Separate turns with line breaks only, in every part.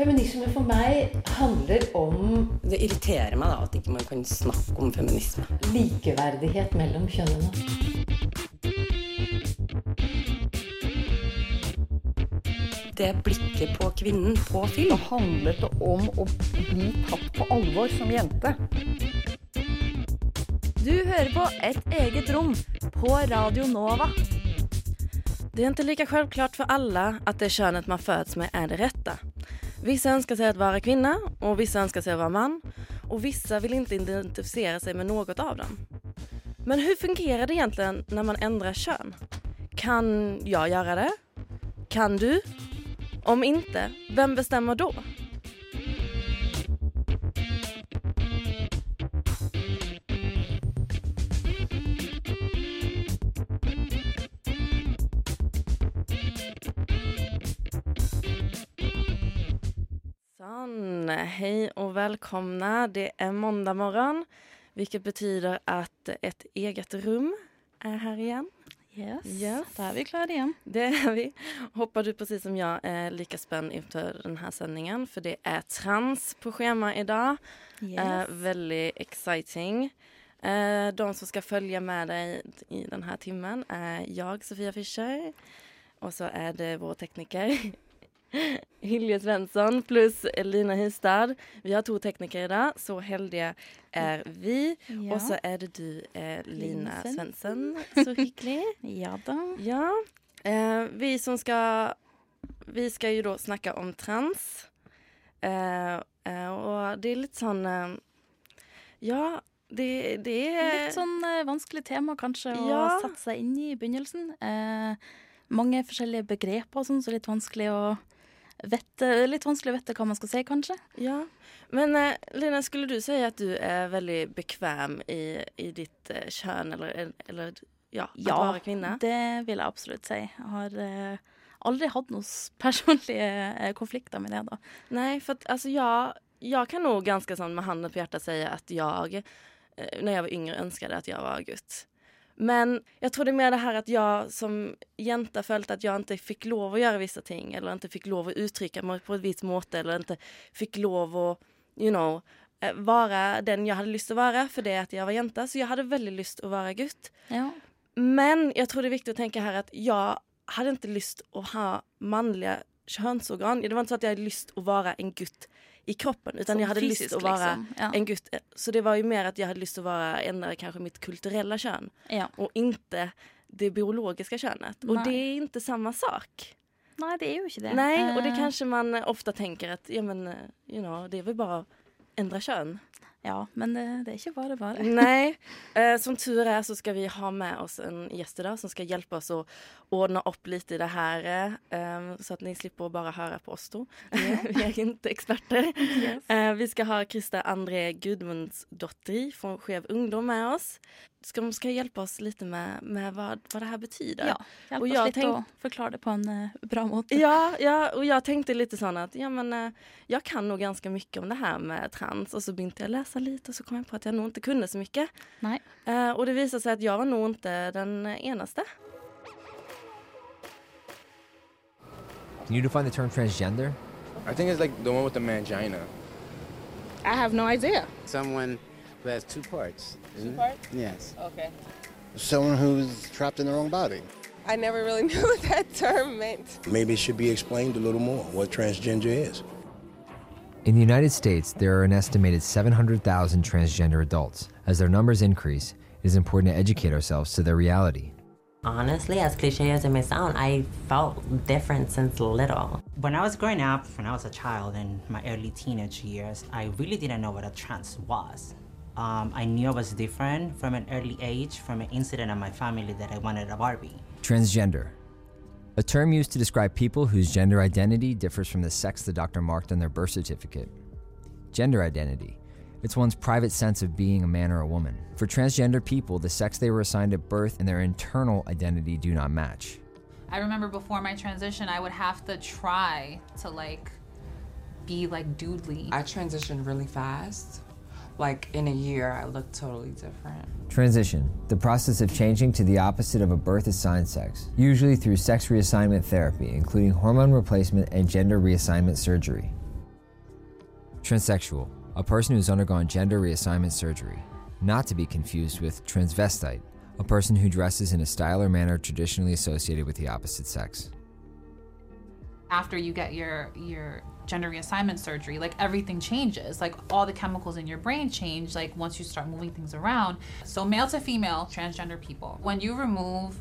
Feminisme for meg handler om
Det irriterer meg da at ikke man kan snakke om feminisme.
likeverdighet mellom kjønnene.
Det blikket på kvinnen på film.
handlet det om å bli tatt på alvor som jente.
Du hører på Et eget rom på Radio Nova. Det är inte lika självklart för alla att det könet man föds med är det rätta. Vissa önskar sig att vara kvinna och vissa önskar sig att vara man och vissa vill inte identifiera sig med något av dem. Men hur fungerar det egentligen när man ändrar kön? Kan jag göra det? Kan du? Om inte, vem bestämmer då? Sånn, hej och välkomna. Det är måndag morgon, vilket betyder att ett eget rum är här igen.
Yes.
Yes.
Da er vi klara igjen.
Det är vi. Hoppas du precis som jag är lika spänd inför den här sändningen, för det är trans på schema idag. Eh, väldigt exciting. Eh, de som ska följa med dig i den här timmen är jag, Sofia Fischer. Och så är det vår tekniker Hilje Svensson pluss Lina Hystad. Vi har to teknikere i dag. så heldige er vi.
Ja.
Og så er det du, eh, Lina Svensson. Så hyggelig.
ja da.
Ja. Eh, vi som skal Vi skal jo da snakke om trans. Eh, eh, och det er litt sånn eh, Ja, det, det er
Litt sånn eh, vanskelig tema kanskje å
Ja.
sette seg inn i i begynnelsen. Eh, mange forskjellige begreper og sånn, så litt vanskelig å vette, litt vanskelig å vite hva man skal si, kanskje.
Ja. Men eh, Lina, skulle du si at du er veldig bekvem i, i ditt eh, kjønn, eller, eller ja, ja, at være kvinne?
Ja, det vil jeg absolutt si. Jeg har eh, aldri hatt noen personlige eh, konflikter med det, da.
Nei, for at, altså, ja, jeg kan nå ganske sånn med handen på hjertet si at jeg, eh, når jeg var yngre ønsket at jeg var gutt. Men jag tror det är mer det här att jag som jente følte at jeg ikke fikk lov å gjøre vissa ting eller ikke fikk lov å uttrykke meg på et visst måte eller ikke fikk lov å, you know, være vara den jeg hadde lyst til å være det at jeg var jente. Så jeg hadde veldig lyst til å være gutt.
Ja.
Men jeg tror det er viktig å tenke her at jeg hadde ikke lyst til å ha mannlige könsorgan. Det var inte så jeg hadde lyst til å være en gutt i kroppen utan
jeg
jag hade lust
fysisk,
att vara
liksom. Ja.
en gutt. Så det var ju mer att jag hade lyst att vara ändra kanske mitt kulturella kön
ja.
och inte det biologiska könet. Och
Nej.
det är inte samma sak.
Nei, det er jo ikke det.
Nej, och det
kanskje
kanske man ofta tänker att ja men, eh, you know, det är väl bara ändra kön.
Ja, men det, det er ikke bare bare.
Nei. eh, som tur er, så skal vi ha med oss en gjest i dag som skal hjelpe oss å ordne opp litt i det her, eh, så at ni slipper å bare høre på oss då. vi er ikke eksperter. experter. Eh, vi skal ha Krista André Gudmundsdotter fra Skev ungdom med oss. Ska, de ska hjälpa oss lite med, med vad, vad det här betyder.
Ja, hjelp
Og
oss
jeg tänk...
å forklare det på en eh, bra måte.
Ja, ja, och jag tänkte lite sån att ja, men, eh, jag kan nog ganska mycket om det här med trans och så började jag läsa lite och så kom jag på att jag nog inte kunde så mycket.
Nej.
Eh, och det visade sig att jag var nog inte den enaste.
Can you define the term transgender?
I think it's like the one with the mangina.
I have no idea.
someone who has two parts. Two
parts?
Yes.
Okay.
someone who's trapped in their own body.
I never really knew what that term meant.
Maybe it should be explained a little more what transgender is.
In the United States, there are an estimated 700,000 transgender adults. As their numbers increase, it is important to educate ourselves to their reality.
Honestly, as cliche as it may sound, I felt different since little.
When I was growing up, when I was a child in my early teenage years, I really didn't know what a trans was. Um, I knew I was different from an early age from an incident in my family that I wanted a Barbie.
Transgender. A term used to describe people whose gender identity differs from the sex the doctor marked on their birth certificate. Gender identity. It's one's private sense of being a man or a woman. For transgender people, the sex they were assigned at birth and their internal identity do not match.
I remember before my transition, I would have to try to like be like dudely.
I transitioned really fast. Like in a year, I looked totally different.
Transition, the process of changing to the opposite of a birth assigned sex, usually through sex reassignment therapy, including hormone replacement and gender reassignment surgery. Transsexual, a person who's undergone gender reassignment surgery, not to be confused with transvestite, a person who dresses in a style or manner traditionally associated with the opposite sex.
After you get your your gender reassignment surgery, like everything changes. Like all the chemicals in your brain change like once you start moving things around. So male to female transgender people, when you remove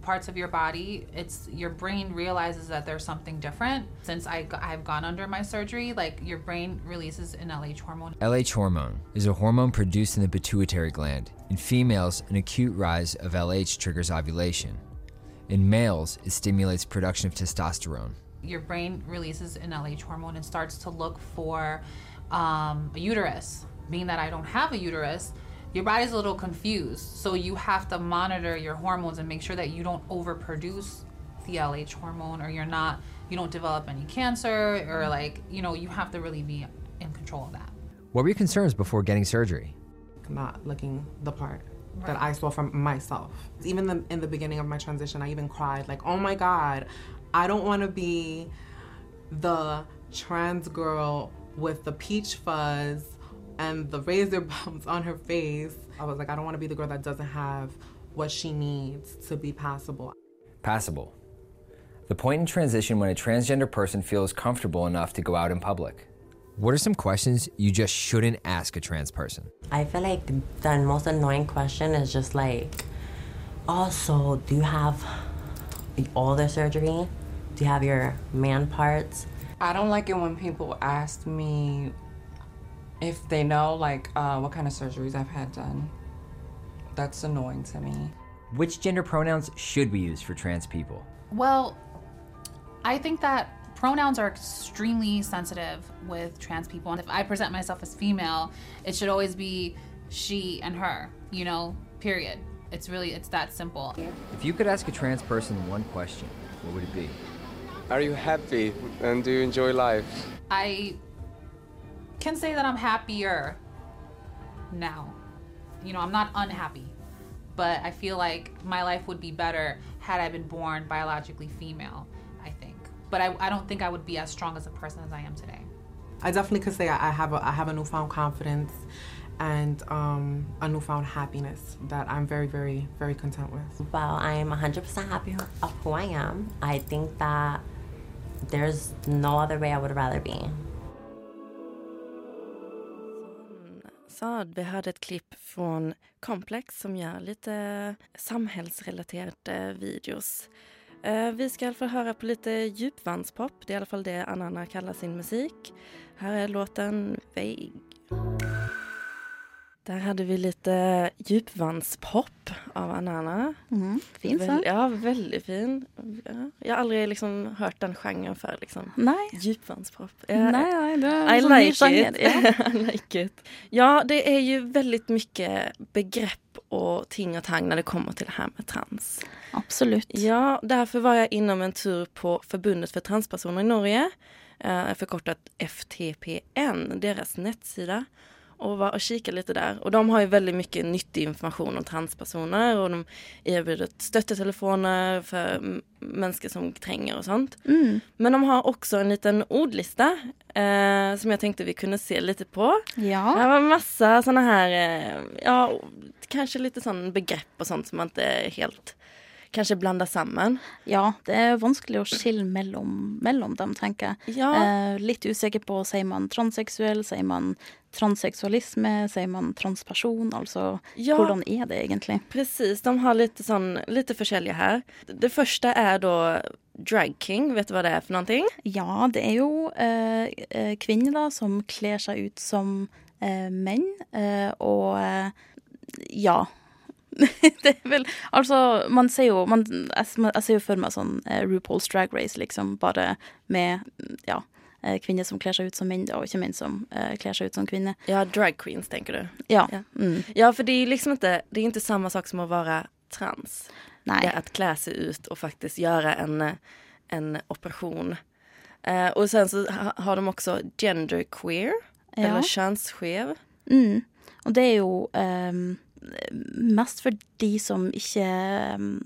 parts of your body, it's your brain realizes that there's something different. Since I, i've gone under my surgery, like your brain releases an LH hormone.
LH hormone is a hormone produced in the pituitary gland. In females, an acute rise of LH triggers ovulation. In males, it stimulates production of testosterone.
Your brain releases an LH hormone and starts to look for um, a uterus. Being that I don't have a uterus, your body's a little confused. So you have to monitor your hormones and make sure that you don't overproduce the LH hormone or you're not, you don't develop any cancer or like, you know, you have to really be in control of that.
What were your concerns before getting surgery?
Not looking the part that I saw from myself. Even the, in the beginning of my transition, I even cried, like, oh my God, I don't want to be the trans girl with the peach fuzz and the razor bumps on her face. I was like, I don't want to be the girl that doesn't have what she needs to be passable.
Passable. The point in transition when a transgender person feels comfortable enough to go out in public. What are some questions you just shouldn't ask a trans person?
I feel like the most annoying question is just like, also, do you have all the surgery? Do you have your man parts?
I don't like it when people ask me if they know like uh, what kind of surgeries I've had done. That's annoying to me.
Which gender pronouns should we use for trans people?
Well, I think that pronouns are extremely sensitive with trans people. And if I present myself as female, it should always be she and her, you know, period. It's really, it's that simple.
If you could ask a trans person one question, what would it be?
Are you happy and do you enjoy life?
I can say that I'm happier now. You know, I'm not unhappy, but I feel like my life would be better had I been born biologically female, I think. But I, I don't think I would be as strong as a person as I am today.
I definitely could say I have a, I have a newfound confidence and um, a newfound happiness that I'm very, very, very content with.
Well, I'm 100% happy of who I am. I think that there's no other way I would rather be.
Saad, vi hörde ett klipp från Complex som gör lite samhällsrelaterade videos. Eh, Vi ska få höra på lite djupvandspop. Det är i alla fall det Anana kallar sin musik. Här är låten Vague. Där hadde vi litt dypvannspop av Anana.
Mm, fin
sang.
Vel,
Ja, veldig fin. Ja, jeg har aldri liksom hørt den sjangeren før, liksom.
Nej.
Djupvandspop.
nei, nei, det er
I
en sån ny
like it.
ja.
I like it. Ja, det er jo veldig mye begrepp og ting og tang når det kommer til det her med trans.
Absolut.
Ja, derfor var jeg innom en tur på Forbundet for transpersoner i Norge, eh, forkortet FTPN, deres nettsida och var och kikade lite där. Och de har ju väldigt mycket nyttig information om transpersoner och de erbjuder stöttetelefoner för mennesker människor som tränger och sånt.
Mm.
Men de har också en liten ordlista eh, som jag tänkte vi kunde se lite på.
Ja.
Det var massa såna här, eh, ja, kanske lite sån begrepp och sånt som man inte helt kanskje blanda sammen.
Ja, det er vanskelig å skille mellom, mellom dem, tenker jeg.
Ja.
Eh, litt usikker på, sier man transseksuell, sier man transseksualisme, sier man transperson, altså
Ja.
hvordan er det egentlig?
Precis, de har lite, sånn, lite forskjellige her. Det første er da drag king, vet du hva det er for noe?
Ja, det er jo eh, eh, kvinner da som kler seg ut som eh, menn, eh, og eh, ja. det er vel Altså, man ser jo man, jeg, jeg ser jo for meg sånn eh, RuPaul's Drag Race, liksom, bare med ja, kvinner som kler seg ut som menn, og ikke menn som eh, kler seg ut som kvinner.
Ja, drag queens tenker du?
Ja.
Ja,
Mm.
ja for det er liksom ikke det er ikke samme sak som å være trans.
Nei.
Det er å kle seg ut og faktisk gjøre en, en operasjon. Eh, og sen så har de også genderqueer,
Ja.
eller könsskev.
Mm. Og det er jo um, mest for de som ikke um,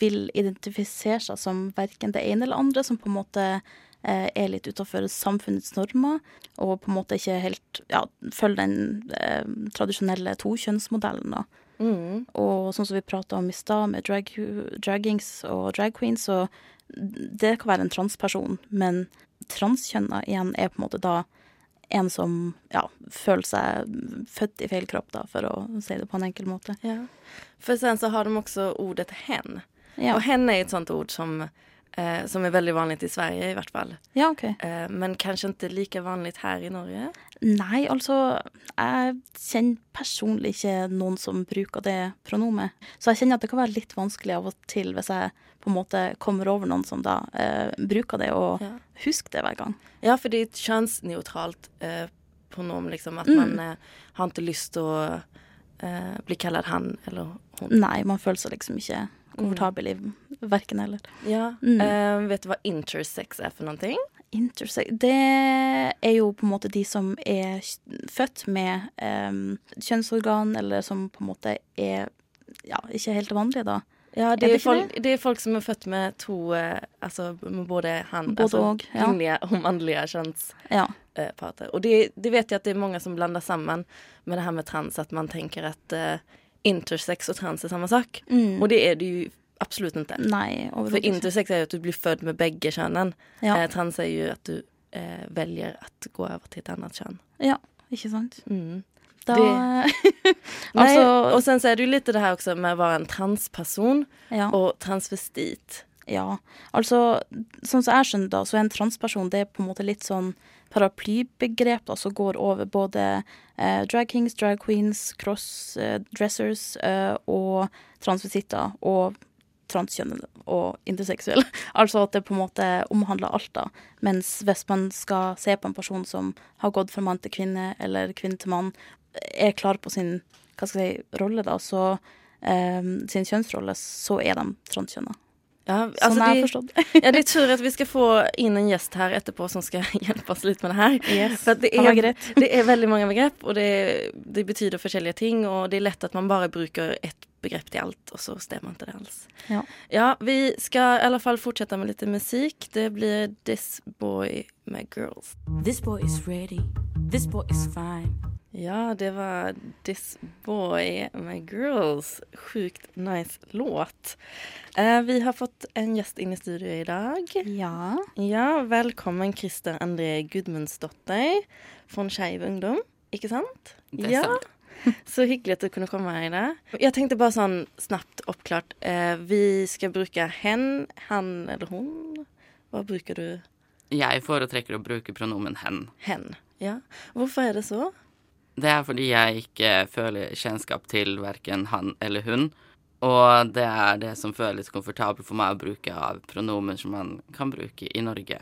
vil identifisere seg som verken det ene eller andre, som på en måte eh, er litt utafor samfunnets normer, og på en måte ikke helt ja, følger den eh, tradisjonelle tokjønnsmodellen, da.
Mm.
Og sånn som vi prata om i stad, med drag, draggings og drag queens, så det kan være en transperson, men transkjønna igjen er på en måte da en som ja, føler seg født i feil kropp, da, for å si det på en enkel måte.
Ja. For sen så har de også ordet hen.
Ja.
Og hen er et sånt ord som, eh, som är väldigt vanligt i Sverige i vart fall.
Ja, ok.
Eh, men kanske inte lika vanligt här i Norge.
Nei, altså Jeg kjenner personlig ikke noen som bruker det pronomet. Så jeg kjenner at det kan være litt vanskelig av og til hvis jeg på en måte kommer over noen som da eh, bruker det, og
Ja.
husker det hver gang.
Ja, for det er et kjønnsnøytralt eh, pronom liksom. At
Mm.
man eh, har ikke lyst til eh, bli kalt han eller hun.
Nei, man føler seg liksom ikke komfortabel i verken eller.
Ja.
Mm.
Uh, vet du hva intersex er for noen ting?
Intersex Det er jo på en måte de som er født med um, kjønnsorgan, eller som på en måte er ja, ikke helt vanlige, da.
Ja, det
Er
er
det
folk, det är folk som er født med to Altså med både han,
Både
altså,
og, ja.
kvinnelige og mannlige könsparter.
Ja.
Och det, det vet jeg at det er mange som blander sammen med det her med trans, at man tenker at eh, intersex og trans er samme sak.
Mm.
Og det er det jo absolut ikke.
Nei, For
intersex er jo at du blir født med begge könen.
Ja.
Eh, trans er jo at du eh, velger å gå over til et annet kjønn.
Ja, ikke sant?
Mm.
Da Altså
Og sen så er det jo litt det her også med å være en transperson
Ja.
og transvestit.
Ja, altså sånn som jeg skjønner det, så er en transperson det er på en måte litt sånn paraplybegrep da, som går over både eh, drag kings, drag queens, crossdressers eh, og transvisitter og transkjønnede og interseksuelle. altså at det på en måte omhandler alt, da. Mens hvis man skal se på en person som har gått fra mann til kvinne, eller kvinne til mann, er klar på sin hva skal jeg si, rolle, da, så eh, sin kjønnsrolle, så er de transkjønna.
Ja,
Sånn
alltså
har jeg forstått.
ja, det är tur at vi skal få inn en gjest her etterpå som skal hjelpe oss litt med det her.
Yes.
For att det,
Ja, greit.
det er veldig mange begrepp og det, det betyr forskjellige ting Og det er lett at man bare bruker ett begrepp til alt, og så stemmer ikke det alls.
Ja.
Ja, vi skal i alle fall fortsette med litt musik. Det blir This Boy med Girls.
This boy is ready. This boy is fine.
Ja, det var This Boy My Girls. Sjukt nice låt. Eh, vi har fått en gjest inn i studio dag.
Ja.
Ja, velkommen Christer André Gudmundsdotter fra Skeiv Ungdom. Ikke sant?
Det
ja.
sant.
Så hyggelig at du kunne komme her i dag. Jeg tenkte bare sånn snapt oppklart. Eh, vi skal bruke hen, han eller hun. Hva bruker du?
Jeg foretrekker å bruke pronomen hen.
Hen. Ja. Hvorfor er det så?
Det er fordi jeg ikke føler kjennskap til verken han eller hun. Og det er det som føles komfortabelt for meg å bruke av pronomen som man kan bruke i Norge.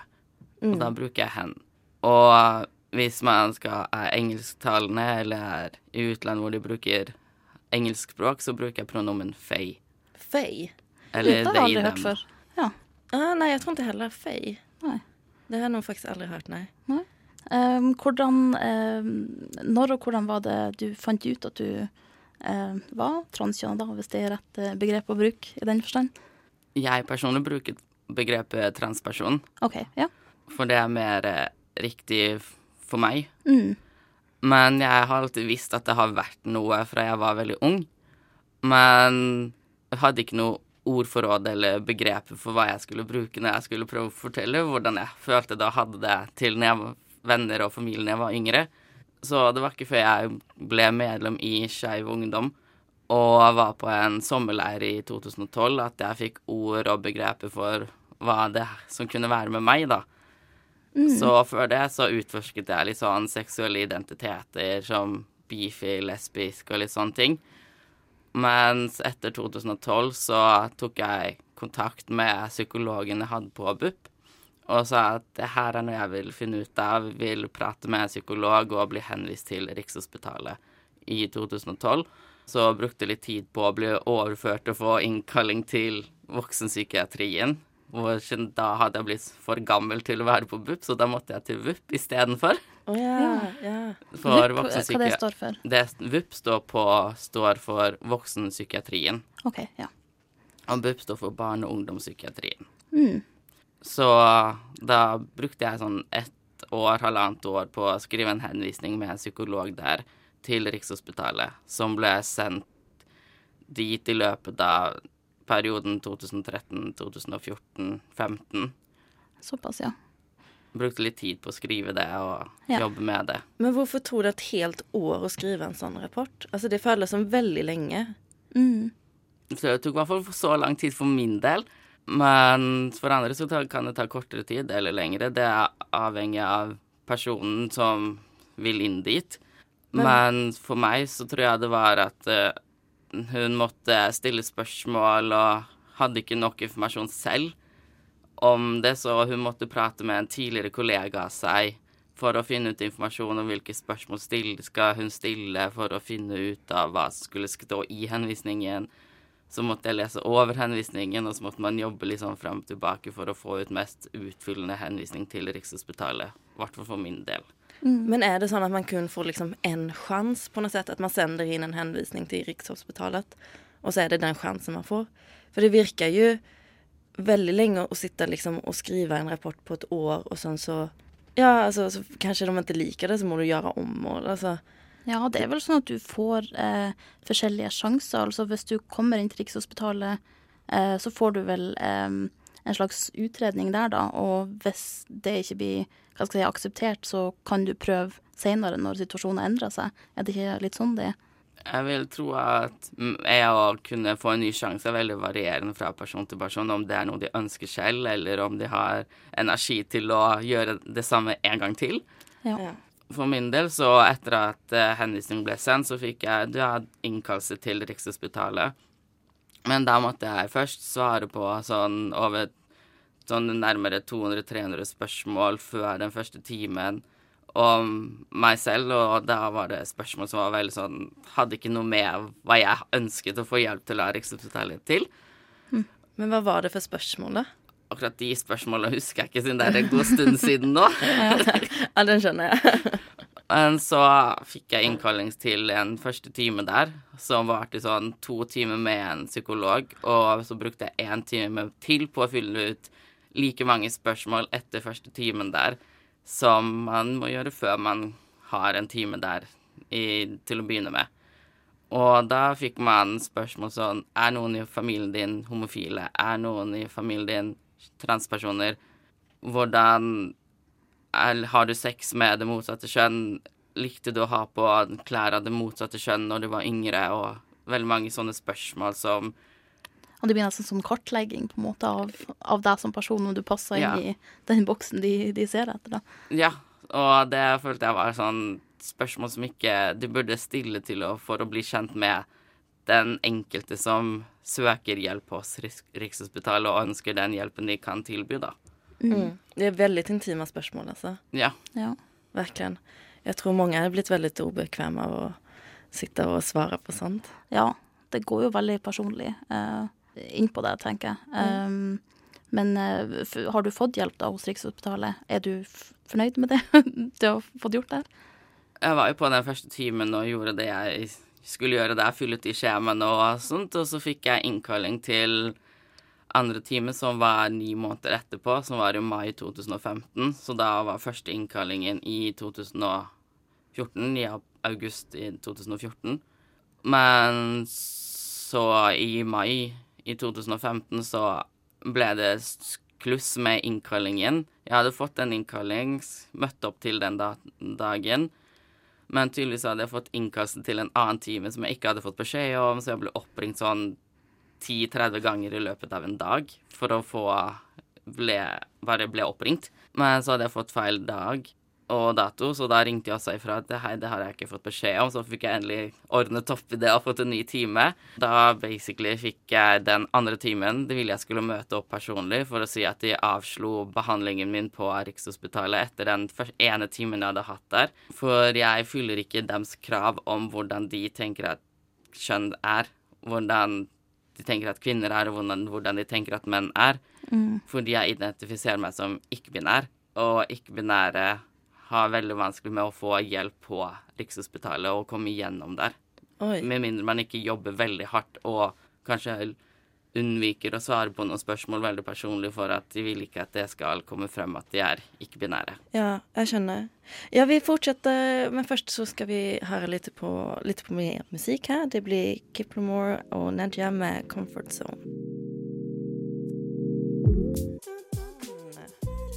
Og
Mm.
da bruker jeg hen. Og hvis man skal er engelsktalende eller er i utlandet hvor de bruker engelsk språk, så bruker jeg pronomen fei.
Fei?
Eller
det har jeg aldri hørt før. Ja.
Ah, nei, jeg tror ikke heller fei.
Nei.
Det har jeg faktisk aldri hørt, nei.
Nei. Um, hvordan um, Når og hvordan var det du fant ut at du um, var transkjønna, da, hvis det er rett eh, begrep å bruke i den forstand?
Jeg personlig bruker begrepet transperson,
OK, ja.
for det er mer eh, riktig for meg.
Mm.
Men jeg har alltid visst at det har vært noe fra jeg var veldig ung. Men jeg hadde ikke noe ordforråd eller begreper for hva jeg skulle bruke når jeg skulle prøve å fortelle hvordan jeg følte da hadde det til når jeg var venner og familie når jeg var yngre. Så det var ikke før jeg ble medlem i Skeiv Ungdom og var på en sommerleir i 2012 at jeg fikk ord og begreper for hva det som kunne være med meg, da.
Mm.
Så før det så utforsket jeg litt sånn seksuelle identiteter som bifil, lesbisk og litt sånne ting. Mens etter 2012 så tok jeg kontakt med psykologen jeg hadde på BUP, og sa at det her er noe jeg vil finne ut av. Vil prate med en psykolog og bli henvist til Rikshospitalet i 2012. Så brukte litt tid på å bli overført og få innkalling til voksenpsykiatrien. Hvor da hadde jeg blitt for gammel til å være på BUP, så da måtte jeg til VUP istedenfor.
Å ja, ja.
For
VUP, hva det står for?
Det, VUP står, på, står for voksenpsykiatrien.
OK, ja.
Og BUP står for barne- og ungdomspsykiatrien.
Mm.
Så da brukte jeg sånn ett år, halvannet år på å skrive en henvisning med en psykolog der til Rikshospitalet, som ble sendt dit i løpet av perioden 2013, 2014, 2015.
Såpass, ja.
Brukte litt tid på å skrive det og
Ja.
jobbe med det.
Men hvorfor tok det et helt år å skrive en sånn rapport? Altså, det føles som veldig lenge.
Mm.
Så det tok i hvert fall så lang tid for min del. Men for andre så kan det ta kortere tid eller lengre. Det er avhengig av personen som vil inn dit.
Men-
Men for meg så tror jeg det var at eh, hun måtte stille spørsmål og hadde ikke nok informasjon selv om det, så hun måtte prate med en tidligere kollega av seg for å finne ut informasjon om hvilke spørsmål stille, skal hun stille for å finne ut av hva som skulle stå i henvisningen. Så måtte jeg lese over henvisningen, og så måtte man jobbe litt sånn frem og tilbake for å få ut mest utfyllende henvisning til Rikshospitalet. I hvert fall for min del.
Men er det sånn at man kun får liksom en chans på noe sätt? At man sender inn en henvisning til Rikshospitalet og så er det den chansen man får? For det virker jo veldig lenge å sitte liksom og skrive en rapport på et år og sånn så Ja, altså så kanskje de ikke liker det så må du gjøre om og altså
Ja, det er vel sånn at du får eh, forskjellige sjanser. Altså hvis du kommer inn til Rikshospitalet, eh, så får du vel eh, en slags utredning der, da. Og hvis det ikke blir hva skal jeg si, akseptert, så kan du prøve senere når situasjonen endrer seg. Er det ikke litt sånn det er?
Jeg vil tro at jeg å kunne få en ny sjanse er veldig varierende fra person til person, om det er noe de ønsker selv, eller om de har energi til å gjøre det samme en gang til.
Ja.
For min del, så etter at uh, henvisningen ble sendt, så fikk jeg du hadde innkallelse til Rikshospitalet. Men da måtte jeg først svare på sånn over sånn nærmere 200-300 spørsmål før den første timen om meg selv, og da var det spørsmål som var veldig sånn Hadde ikke noe med hva jeg ønsket å få hjelp til av Rikshospitalet til.
Men hva var det for spørsmål, da?
Akkurat de spørsmålene husker jeg ikke, siden det er en god stund siden nå.
ja, den skjønner jeg.
Men så fikk jeg innkalling til en første time der, som varte sånn to timer med en psykolog, og så brukte jeg én time til på å fylle ut like mange spørsmål etter første timen der som man må gjøre før man har en time der i, til å begynne med. Og da fikk man spørsmål sånn Er noen i familien din homofile? Er noen i familien din transpersoner? Hvordan Har du sex med det motsatte kjønn? Likte du å ha på klær av det motsatte kjønn når du var yngre? Og veldig mange sånne spørsmål som
Og det blir nesten som kartlegging på en måte av, av deg som person, om du passer inn i den boksen de, de ser etter. da.
Ja, og det følte jeg var sånn spørsmål som ikke du burde stille til å, for å bli kjent med den enkelte som søker hjelp hos Rikshospitalet og ønsker den hjelpen de kan tilby, da.
Mm. Det er veldig intime spørsmål, altså.
Ja.
Ja.
Virkelig. Jeg tror mange er blitt veldig ubekvemme av å sitte og svare på sånt.
Ja, det går jo veldig personlig uh, inn på det, tenker jeg. Um, men uh, f har du fått hjelp da hos Rikshospitalet? Er du f fornøyd med det du har fått gjort der?
Jeg var jo på den første timen og gjorde det jeg skulle gjøre der, fylle ut i skjemaene og sånt, og så fikk jeg innkalling til andre time, som var ni måneder etterpå, som var i mai 2015, så da var første innkallingen i 2014, i august i 2014. Men så i mai i 2015 så ble det kluss med innkallingen. Jeg hadde fått en innkalling, møtt opp til den dagen. Men tydeligvis hadde jeg fått innkast til en annen time som jeg ikke hadde fått beskjed om, så jeg ble oppringt sånn 10-30 ganger i løpet av en dag for å få ble, Bare ble oppringt. Men så hadde jeg fått feil dag og dato, så da ringte jeg også ifra at hei, det har jeg ikke fått beskjed om. Så fikk jeg endelig ordnet opp i det og fått en ny time. Da basically fikk jeg den andre timen. Det ville jeg skulle møte opp personlig for å si at de avslo behandlingen min på Rikshospitalet etter den ene timen jeg hadde hatt der. For jeg fyller ikke deres krav om hvordan de tenker at kjønn er. Hvordan de tenker at kvinner er, og hvordan, hvordan de tenker at menn er.
Mm.
Fordi jeg identifiserer meg som ikke-binær, og ikke-binære har veldig vanskelig med å få hjelp på Rikshospitalet og komme igjennom der.
Oi.
Med mindre man ikke jobber veldig hardt og kanskje unnviker å svare på noen spørsmål veldig personlig for at de vil ikke at det skal komme frem at de er ikke-binære.
Ja, jeg skjønner. Ja, vi fortsetter, men først så skal vi høre litt på, litt på mer musikk her. Det blir Kiplemore og Nadja med 'Comfort Zone'.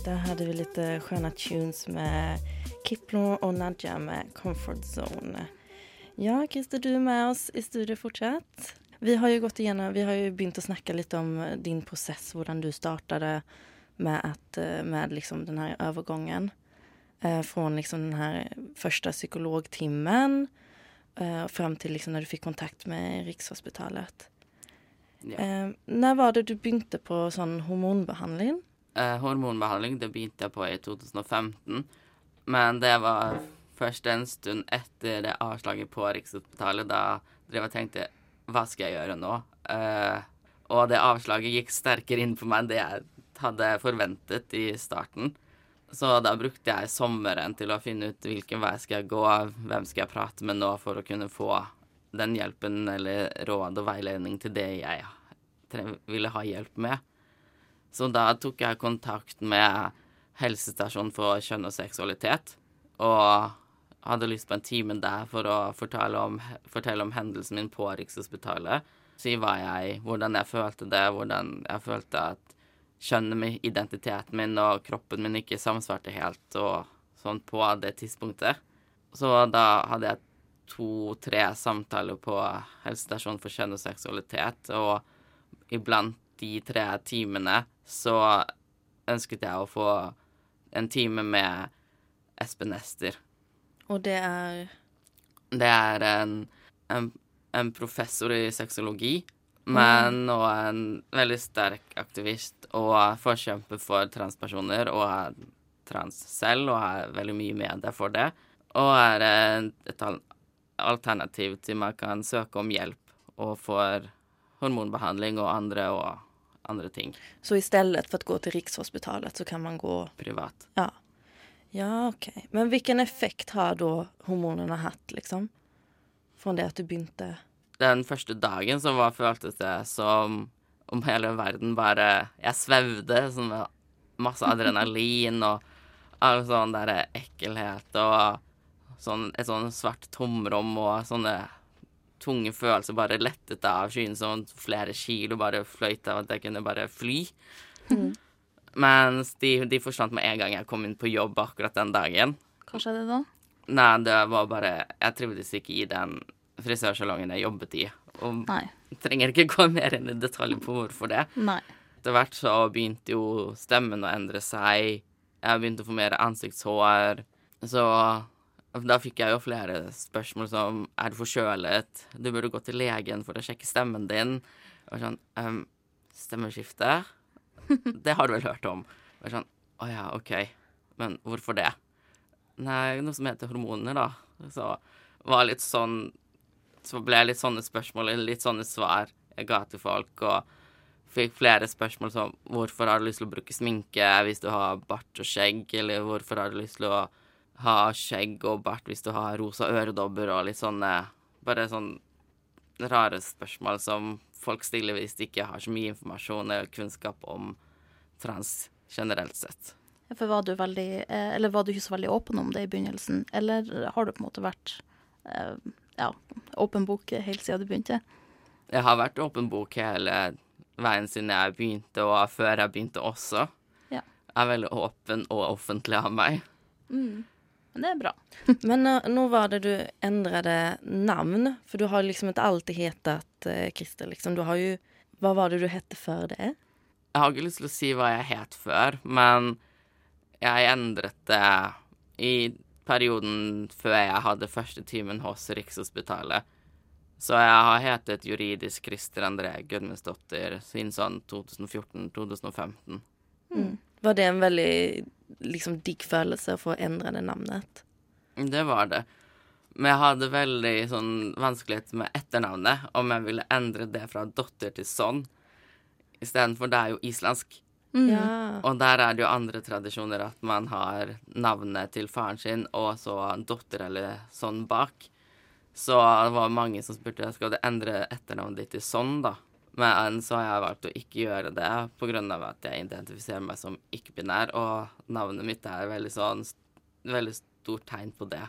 Der hadde vi litt skjønne sköna tunes med Kiplo og Nadja med 'Comfort Zone'. Ja, Christer, du er med oss i studio fortsatt. Vi har jo gått igjennom, vi har jo begynt å snakke litt om eh, din prosess, hvordan du startet med, at, eh, med liksom den her overgangen. Eh, fra liksom den her første psykologtimen eh, fram til liksom når du fikk kontakt med Rikshospitalet.
Ja.
Eh, når var det du begynte på sånn hormonbehandling?
Eh, hormonbehandling det begynte jeg på i 2015, men det var først en stund etter det avslaget på Rikshospitalet. Da drev jeg og tenkte hva skal jeg gjøre nå? Eh, og det avslaget gikk sterkere inn på meg enn det jeg hadde forventet i starten. Så da brukte jeg sommeren til å finne ut hvilken vei skal jeg gå, hvem skal jeg prate med nå for å kunne få den hjelpen eller råd og veiledning til det jeg ville ha hjelp med. Så da tok jeg kontakt med helsestasjonen for kjønn og seksualitet, og hadde lyst på en time der for å fortelle om, fortelle om hendelsen min på Rikshospitalet. Si hva jeg, hvordan jeg følte det, hvordan jeg følte at kjønnet mitt, identiteten min og kroppen min ikke samsvarte helt og sånn på det tidspunktet. Så da hadde jeg to-tre samtaler på helsestasjonen for kjønn og seksualitet, og iblant de tre timene så ønsket jeg å få en time med Espen Ester.
Og det er
Det er en, en, en professor i sexologi, men og en veldig sterk aktivist og forkjemper for transpersoner, og er trans selv og har veldig mye med deg for det. Og er et alternativ til man kan søke om hjelp og får hormonbehandling og andre og andre ting.
Så istället för att gå till Rikshospitalet så kan man gå
Privat.
Ja. Ja, okej. Men vilken effekt har då hormonerna hatt, liksom? Från det at du begynte
Den første dagen så var, føltes det som om hele verden bare Jeg svevde sånn med masse adrenalin og all sånn derre ekkelhet og sånn, et sånn svart tomrom og sånne tunge følelser bare lettet av skyen, sånn flere kilo bare fløyt av at jeg kunne bare fly. Mens de, de forsvant med en gang jeg kom inn på jobb akkurat den dagen.
Hva skjedde da?
Nei, det var bare Jeg trivdes ikke i den frisørsalongen jeg jobbet i. Og
Nei.
trenger ikke gå mer inn i detalj på hvorfor det.
Nei.
Etter hvert så begynte jo stemmen å endre seg. Jeg begynte å få mer ansiktshår. Så da fikk jeg jo flere spørsmål som Er du forkjølet? Du burde gå til legen for å sjekke stemmen din. Og sånn um, Stemmeskifte? Det har du vel hørt om? Og sånn Å ja, OK. Men hvorfor det? Nei, noe som heter hormoner, da. Så var litt sånn Så ble litt sånne spørsmål, litt sånne svar jeg ga til folk, og fikk flere spørsmål som hvorfor har du lyst til å bruke sminke hvis du har bart og skjegg, eller hvorfor har du lyst til å ha skjegg og bart hvis du har rosa øredobber, og litt sånne Bare sånne rare spørsmål som folk stiller hvis de ikke har så mye informasjon eller kunnskap om trans generelt sett.
For var du veldig eh, Eller var du ikke så veldig åpen om det i begynnelsen? Eller har du på en måte vært eh, ja, åpen bok helt siden du begynte?
Jeg har vært åpen bok hele veien siden jeg begynte, og før jeg begynte også.
Ja.
Jeg er veldig åpen og offentlig av meg.
Mm. Men det er bra.
Men nå, nå var det du ändrade navn, for du har liksom ikke alltid hetet krister, Christer. Liksom. Du har jo Hva var det du hette før det?
Jeg har ikke lyst til å si hva jeg het før, men jeg endret det i perioden før jeg hadde første timen hos Rikshospitalet. Så jeg har hetet juridisk Christer André Gudmundsdottir siden sånn 2014-2015.
Mm. Var det en veldig liksom, digg følelse å få endre det navnet?
Det var det. Men jeg hadde veldig sånn vanskelighet med etternavnet, om jeg ville endre det fra dotter til sønn. Istedenfor det er jo islandsk.
Mm. Ja.
Og der er det jo andre tradisjoner at man har navnet til faren sin og så datter eller sånn bak. Så det var mange som spurte skal du endre etternavnet ditt til sånn, da. Men så har jeg valgt å ikke gjøre det pga. at jeg identifiserer meg som ikke-binær, og navnet mitt er veldig sånn veldig stort tegn på det.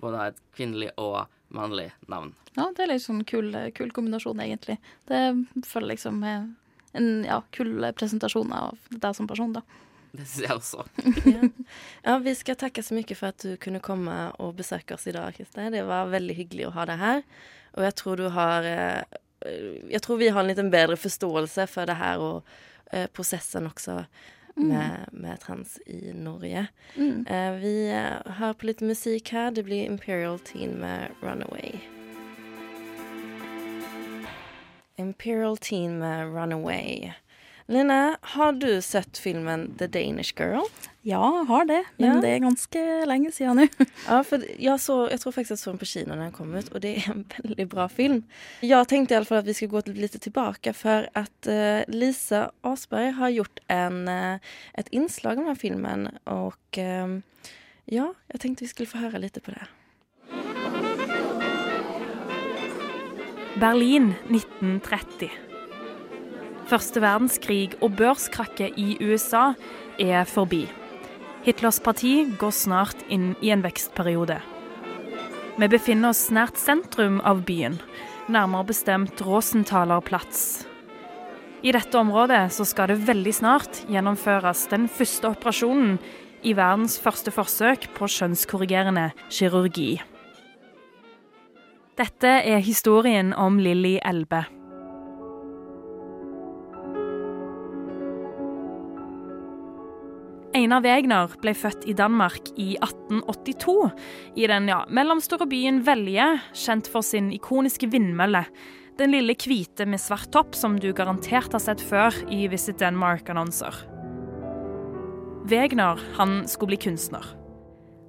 Både et kvinnelig og mannlig navn.
Ja, det er litt sånn kul, kul kombinasjon, egentlig. Det føler liksom en ja, kul presentasjon av deg som person, da.
Det syns jeg også.
ja. ja, vi skal takke så mye for at du kunne komme og besøke oss i dag, Christer. Det var veldig hyggelig å ha deg her. Og jeg tror du har eh, Jeg tror vi har en litt bedre forståelse for det her og eh, prosessen også
Mm.
med, med trans i Norge.
Mm.
Eh, vi eh, hører på litt musikk her. Det blir Imperial Teen med 'Runaway'. Imperial Teen med 'Runaway'. Line, har du sett filmen 'The Danish Girl'?
Ja, jeg har det, men
Ja.
det er ganske lenge siden nå.
Ja, for jeg, så, jeg tror faktisk jeg så den på kino når den kom ut, og det er en veldig bra film. Jeg tenkte i alle fall at vi skulle gå litt tilbake, for at uh, Lisa Asberg har gjort en, uh, et innslag om den filmen, og uh, ja, jeg tenkte vi skulle få høre litt på det.
Berlin 1930. Første verdenskrig og børskrakket i USA er forbi. Hitlers parti går snart inn i en vekstperiode. Vi befinner oss nært sentrum av byen, nærmere bestemt Rosenthaler Platz. I dette området så skal det veldig snart gjennomføres den første operasjonen i verdens første forsøk på kjønnskorrigerende kirurgi. Dette er historien om Lilly Elbe. Einar Wegner ble født i Danmark i 1882, i den ja, mellomstore byen Velje, kjent for sin ikoniske vindmølle. Den lille hvite med svart topp som du garantert har sett før i Visit Denmark-annonser. Wegner han skulle bli kunstner.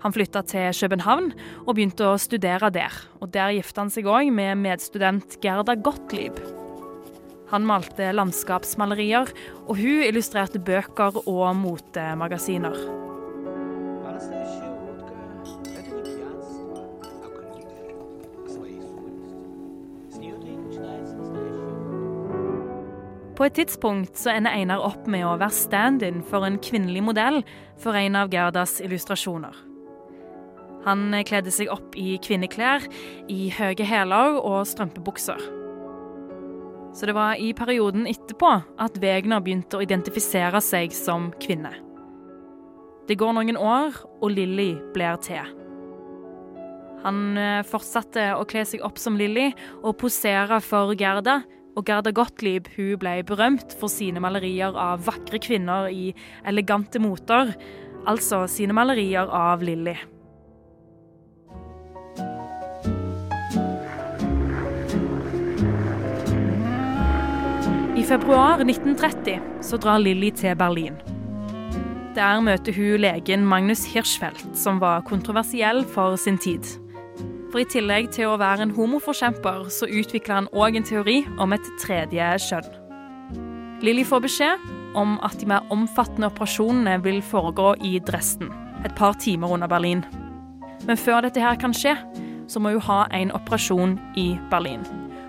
Han flytta til København og begynte å studere der. Og Der gifta han seg òg med medstudent Gerda Gottlieb. Han malte landskapsmalerier, og hun illustrerte bøker og motemagasiner. På et tidspunkt så ender Einar opp med å være stand-in for en kvinnelig modell for en av Gerdas illustrasjoner. Han kledde seg opp i kvinneklær, i høye hæler og strømpebukser. Så det var i perioden etterpå at Wegner begynte å identifisere seg som kvinne. Det går noen år, og Lilly blir til. Han eh, fortsatte å kle seg opp som Lilly og posere for Gerda, og Gerda Gottlieb hun ble berømt for sine malerier av vakre kvinner i elegante moter, altså sine malerier av Lilly. Februar 1930 så drar Lilly til Berlin. Der møter hun legen Magnus Hirschfeldt, som var kontroversiell for sin tid. For i tillegg til å være en homoforkjemper, så utvikler han òg en teori om et tredje kjønn. Lilly får beskjed om at de mer omfattende operasjonene vil foregå i Dresden, et par timer under Berlin. Men før dette her kan skje, så må hun ha en operasjon i Berlin.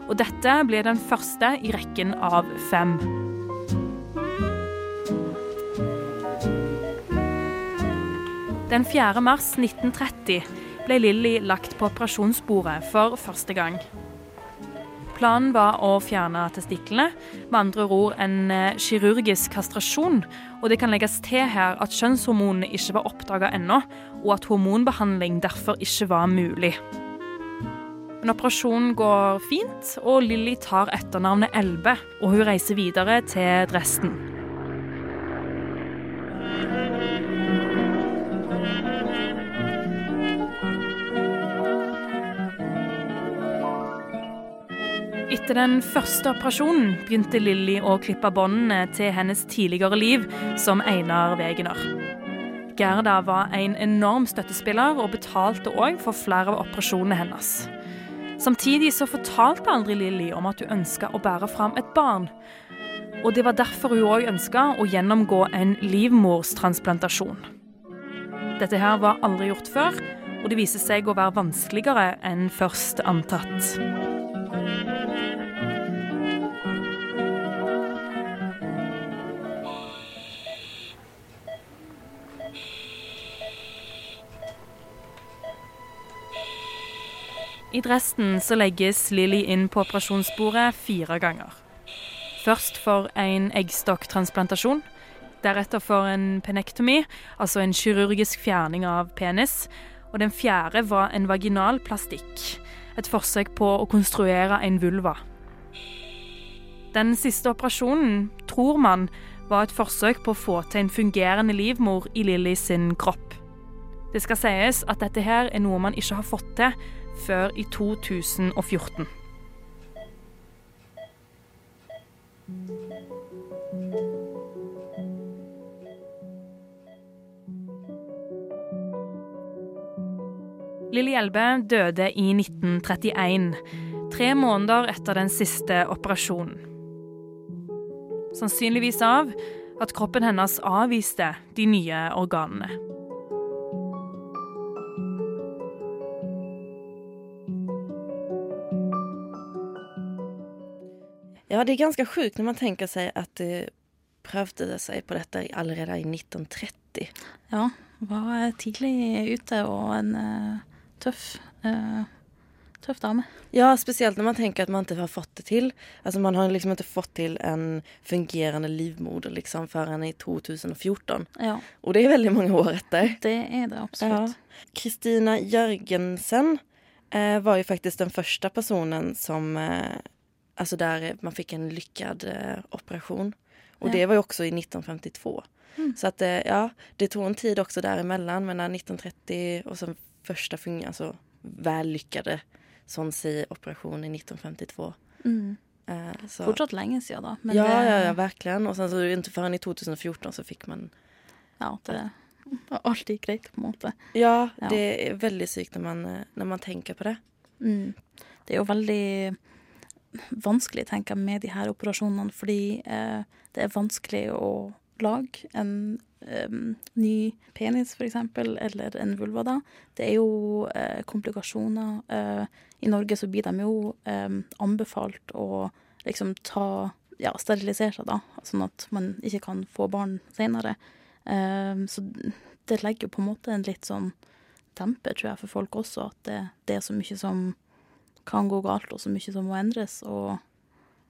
Og dette blir den første i rekken av fem. Den 4. mars 1930 ble Lilly lagt på operasjonsbordet for første gang. Planen var å fjerne testiklene, med andre ord en eh, kirurgisk kastrasjon. Og det kan legges til her at kjønnshormonene ikke var oppdaga ennå, og at hormonbehandling derfor ikke var mulig. Men operasjonen går fint, og Lilly tar etternavnet Elbe, og hun reiser videre til Dresden. Etter den første operasjonen begynte Lilly å klippe båndene til hennes tidligere liv som Einar Wegener. Gerda var en enorm støttespiller og betalte òg for flere av operasjonene hennes. Samtidig så fortalte aldri Lilly om at hun ønska å bære fram et barn. Og det var derfor hun òg ønska å gjennomgå en livmorstransplantasjon. Dette her var aldri gjort før, og det viser seg å være vanskeligere enn først antatt. I Dresden så legges Lilly inn på operasjonsbordet fire ganger. Først for en eggstokktransplantasjon. Deretter for en penektomi, altså en kirurgisk fjerning av penis. Og den fjerde var en vaginal plastikk. Et forsøk på å konstruere en vulva. Den siste operasjonen tror man var et forsøk på å få til en fungerende livmor i Lilly sin kropp. Det skal sies at dette her er noe man ikke har fått til før i 2014. Lilly Hjelbe døde i 1931, tre måneder etter den siste operasjonen. Sannsynligvis av at kroppen hennes avviste de nye organene.
Ja, det är ganska sjukt när man tänker sig att det prövde sig på detta allerede i 1930.
Ja, var tidlig ute og en uh, tøff, uh, tøff dame.
Ja, spesielt når man tenker at man ikke har fått det til. Altså, man har liksom ikke fått til en fungerende livmoder liksom förrän i 2014.
Ja.
Og det er veldig mange år etter.
Det er det absolutt.
Ja. Kristina Jørgensen eh, var jo faktisk den første personen som, eh, alltså där man fick en lyckad eh, operation. Och
Ja.
det var ju också i 1952.
Mm.
Så att eh, ja, det tog en tid också däremellan, men när 1930 och sen första fung- alltså vällyckade Sonsi-operation i 1952.
Mm.
Eh, så.
Fortsatt länge sedan da. men
ja,
det-
ja, ja, verkligen. Och sen så inte förrän i 2014 så fick man
Ja, det var alltid greit, på en måte.
Ja, det är väldigt sykt när man, eh, när man tenker på det.
Mm. Det er jo veldig vanskelig, tenker jeg, med de her operasjonene, fordi eh, det er vanskelig å lage en em, ny penis, eksempel, eller en vulva, da. Det er jo eh, komplikasjoner. Eh, I Norge så blir de jo anbefalt å liksom ta ja, sterilisere da, sånn at man ikke kan få barn senere. Så det legger jo på en måte en litt sånn demper, tror jeg, for folk også, at det, det er så mye som kan gå galt, og så mye som må endres, og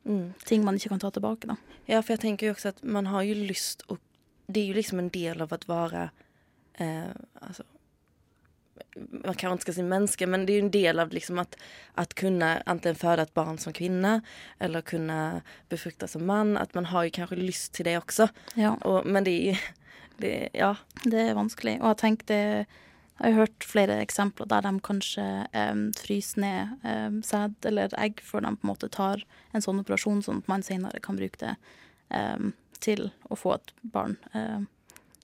Mm.
ting man ikke kan ta tilbake, da.
Ja, for jeg tenker jo også at man har jo lyst å det er jo liksom en del av å være eh, Altså man kan ikke si menneske, men det er jo en del av liksom at At kunne enten føde et barn som kvinne, eller kunne befrukte som mann. At man har jo kanskje lyst til det også.
Ja.
Og, men det er jo det, ja.
Det er vanskelig. Og jeg tenkte Jeg har hørt flere eksempler der de kanskje um, fryser ned um, sæd eller egg før de på en måte tar en sånn operasjon, sånn at man senere kan bruke det um, til å få et barn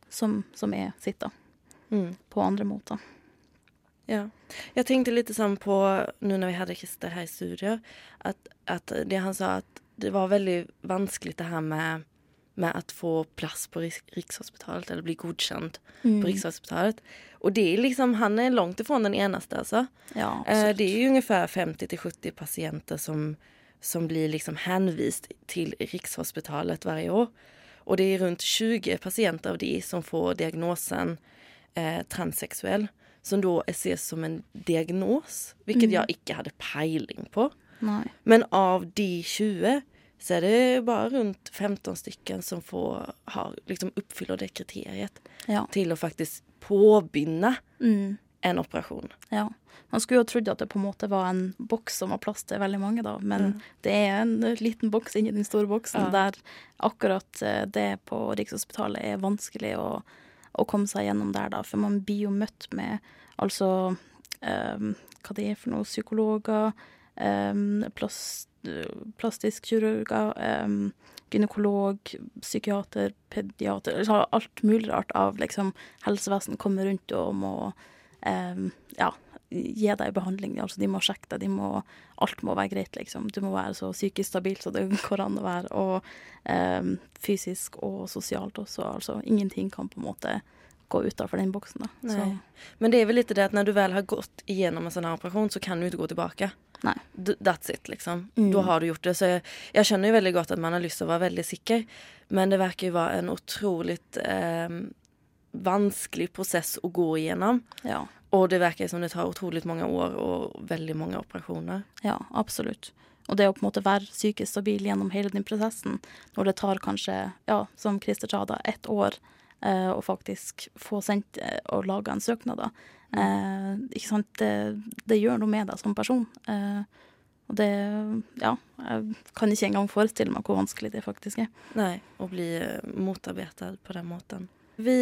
som, som er sitt, da.
Mm.
På andre måter.
Ja. Jeg tenkte litt sånn på, nå når vi hadde Christer her i studio, at, at, det han sa at det var veldig vanskelig det her med, med å få plass på Rikshospitalet eller bli godkjent
Mm.
på Rikshospitalet. Och det är liksom, han är långt ifrån den enaste alltså.
Ja,
Eh, det är ju ungefär 50 till 70 patienter som, som blir liksom hänvist till Rikshospitalet varje år. Och det är runt 20 patienter av de som får diagnosen eh, transsexuell. Som då ses som en diagnos, vilket
Mm.
jeg ikke hadde peiling på.
Nei.
Men av de 20 så er det bare rundt 15 stykker som får, har, liksom oppfyller det kriteriet
Ja.
til å faktiskt påbörja
Mm.
en operasjon.
Ja. Man skulle jo trodd at det på en måte var en boks som var plass til veldig mange, da. Men
Mm.
det er en liten boks inni den store boksen
Ja.
der akkurat eh, det på Rikshospitalet er vanskelig å, å komme seg gjennom der, da. For man blir jo møtt med altså um, Hva det er for noe? Psykologer, um, plast, plastisk kirurger, em, gynekolog, psykiater, pediater altså Alt mulig rart av liksom helsevesen kommer rundt og må eh, ja, gi deg behandling. Altså, de må sjekke deg, de må, alt må være greit, liksom. Du må være så psykisk stabil som det går an å være, og eh, fysisk og sosialt også. Altså, ingenting kan på en måte gå utenfor den boksen,
Men det er vel litt det at når du vel har gått igjennom en sånn operasjon, så kan du ikke gå tillbaka.
Nej.
D- That's it liksom.
Mm.
Da har du gjort det. Så jeg, jeg, skjønner jo veldig godt at man har lyst til å være veldig sikker. Men det verker jo være en utrolig eh, vanskelig prosess å gå igjennom.
ja.
Og det verkar som det tar utrolig mange år og veldig mange operasjoner.
Ja, absolutt. Og det å på en måte være psykisk stabil gjennom hele den prosessen, når det tar kanskje, ja, som Christer sa, da, ett år eh, å faktisk få sendt eh, og laga en søknad, da. Eh, ikke sant, det, det gjør noe med deg som person. Eh, og det, ja, jeg kan ikke engang forestille meg hvor vanskelig det faktisk er.
Nei, å bli motarbeidet på den måten. Vi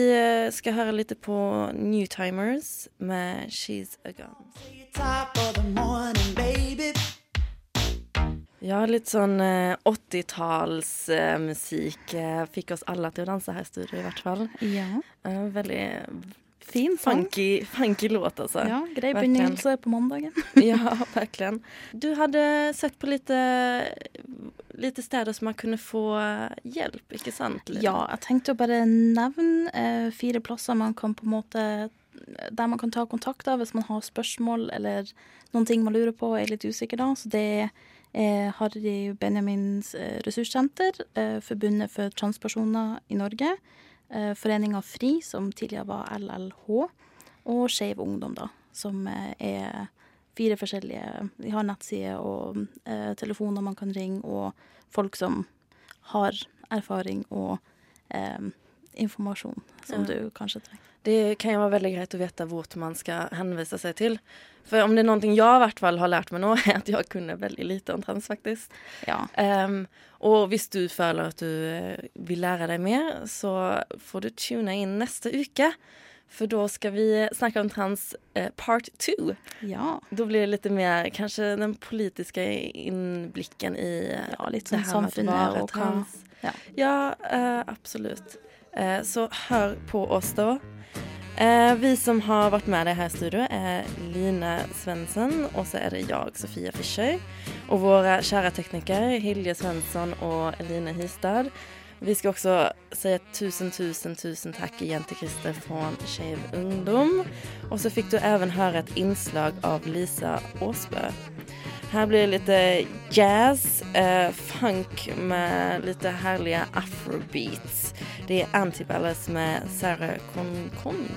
skal høre litt på New Timers med She's a Gun. Ja, litt sånn eh, 80-tallsmusikk eh, fikk oss alle til å danse her i studio, i hvert fall.
Ja.
Eh, veldig
Fin
funky, funky låt, altså.
Ja, grei begynnelse på mandagen.
ja, verkligen. Du hadde sett på lite, lite steder som man kunne få hjelp, ikke sant? Lina?
Ja, jeg tenkte å bare nevne eh, fire plasser man kan på en måte Der man kan ta kontakt da, hvis man har spørsmål eller noen ting man lurer på og er litt usikker da. Så det er Harry Benjamins eh, ressurssenter, eh, Forbundet for transpersoner i Norge, eh, Foreninga FRI, som tidligere var LLH, og Skeiv Ungdom, da, som eh, er fire forskjellige De har nettsider og eh, telefoner man kan ringe, og folk som har erfaring og eh, informasjon som
Ja.
du kanskje trenger.
Det kan jo være veldig greit å vite hvor man skal henvise seg til. For om det er noe jeg i hvert fall har lært meg nå, er at jeg kunde veldig lite om trans faktisk.
Ja.
Um, og hvis du føler at du vil lære deg mer så får du tune inn neste uke. For da skal vi snakke om trans eh, part 2.
Ja.
Da blir det litt mer kanskje den politiske innblikken i eh,
Ja, litt sånn
å
samfunnet
vara trans.
ja.
Ja, eh, absolut. Eh, så hør på oss da. Eh, vi som har vært med deg her i studio er Line Svensson og så er det jeg, Sofia Fischer. Og våre kjære teknikere Hilje Svensson og Eline Hystad. Vi skal også si tusen, tusen, tusen takk igjen til Christer fra Skeiv Ungdom. Og så fikk du også høre et inslag av Lisa Åsbø. Her blir det litt jazz, eh, funk med litt herlige afrobeats. Det Antibellas med Sarah Concon.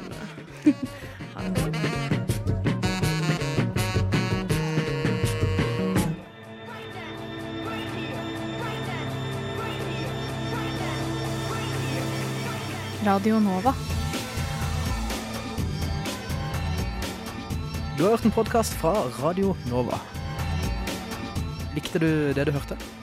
Radio Nova.
Du har hørt en podkast fra Radio Nova. Likte du det du hørte?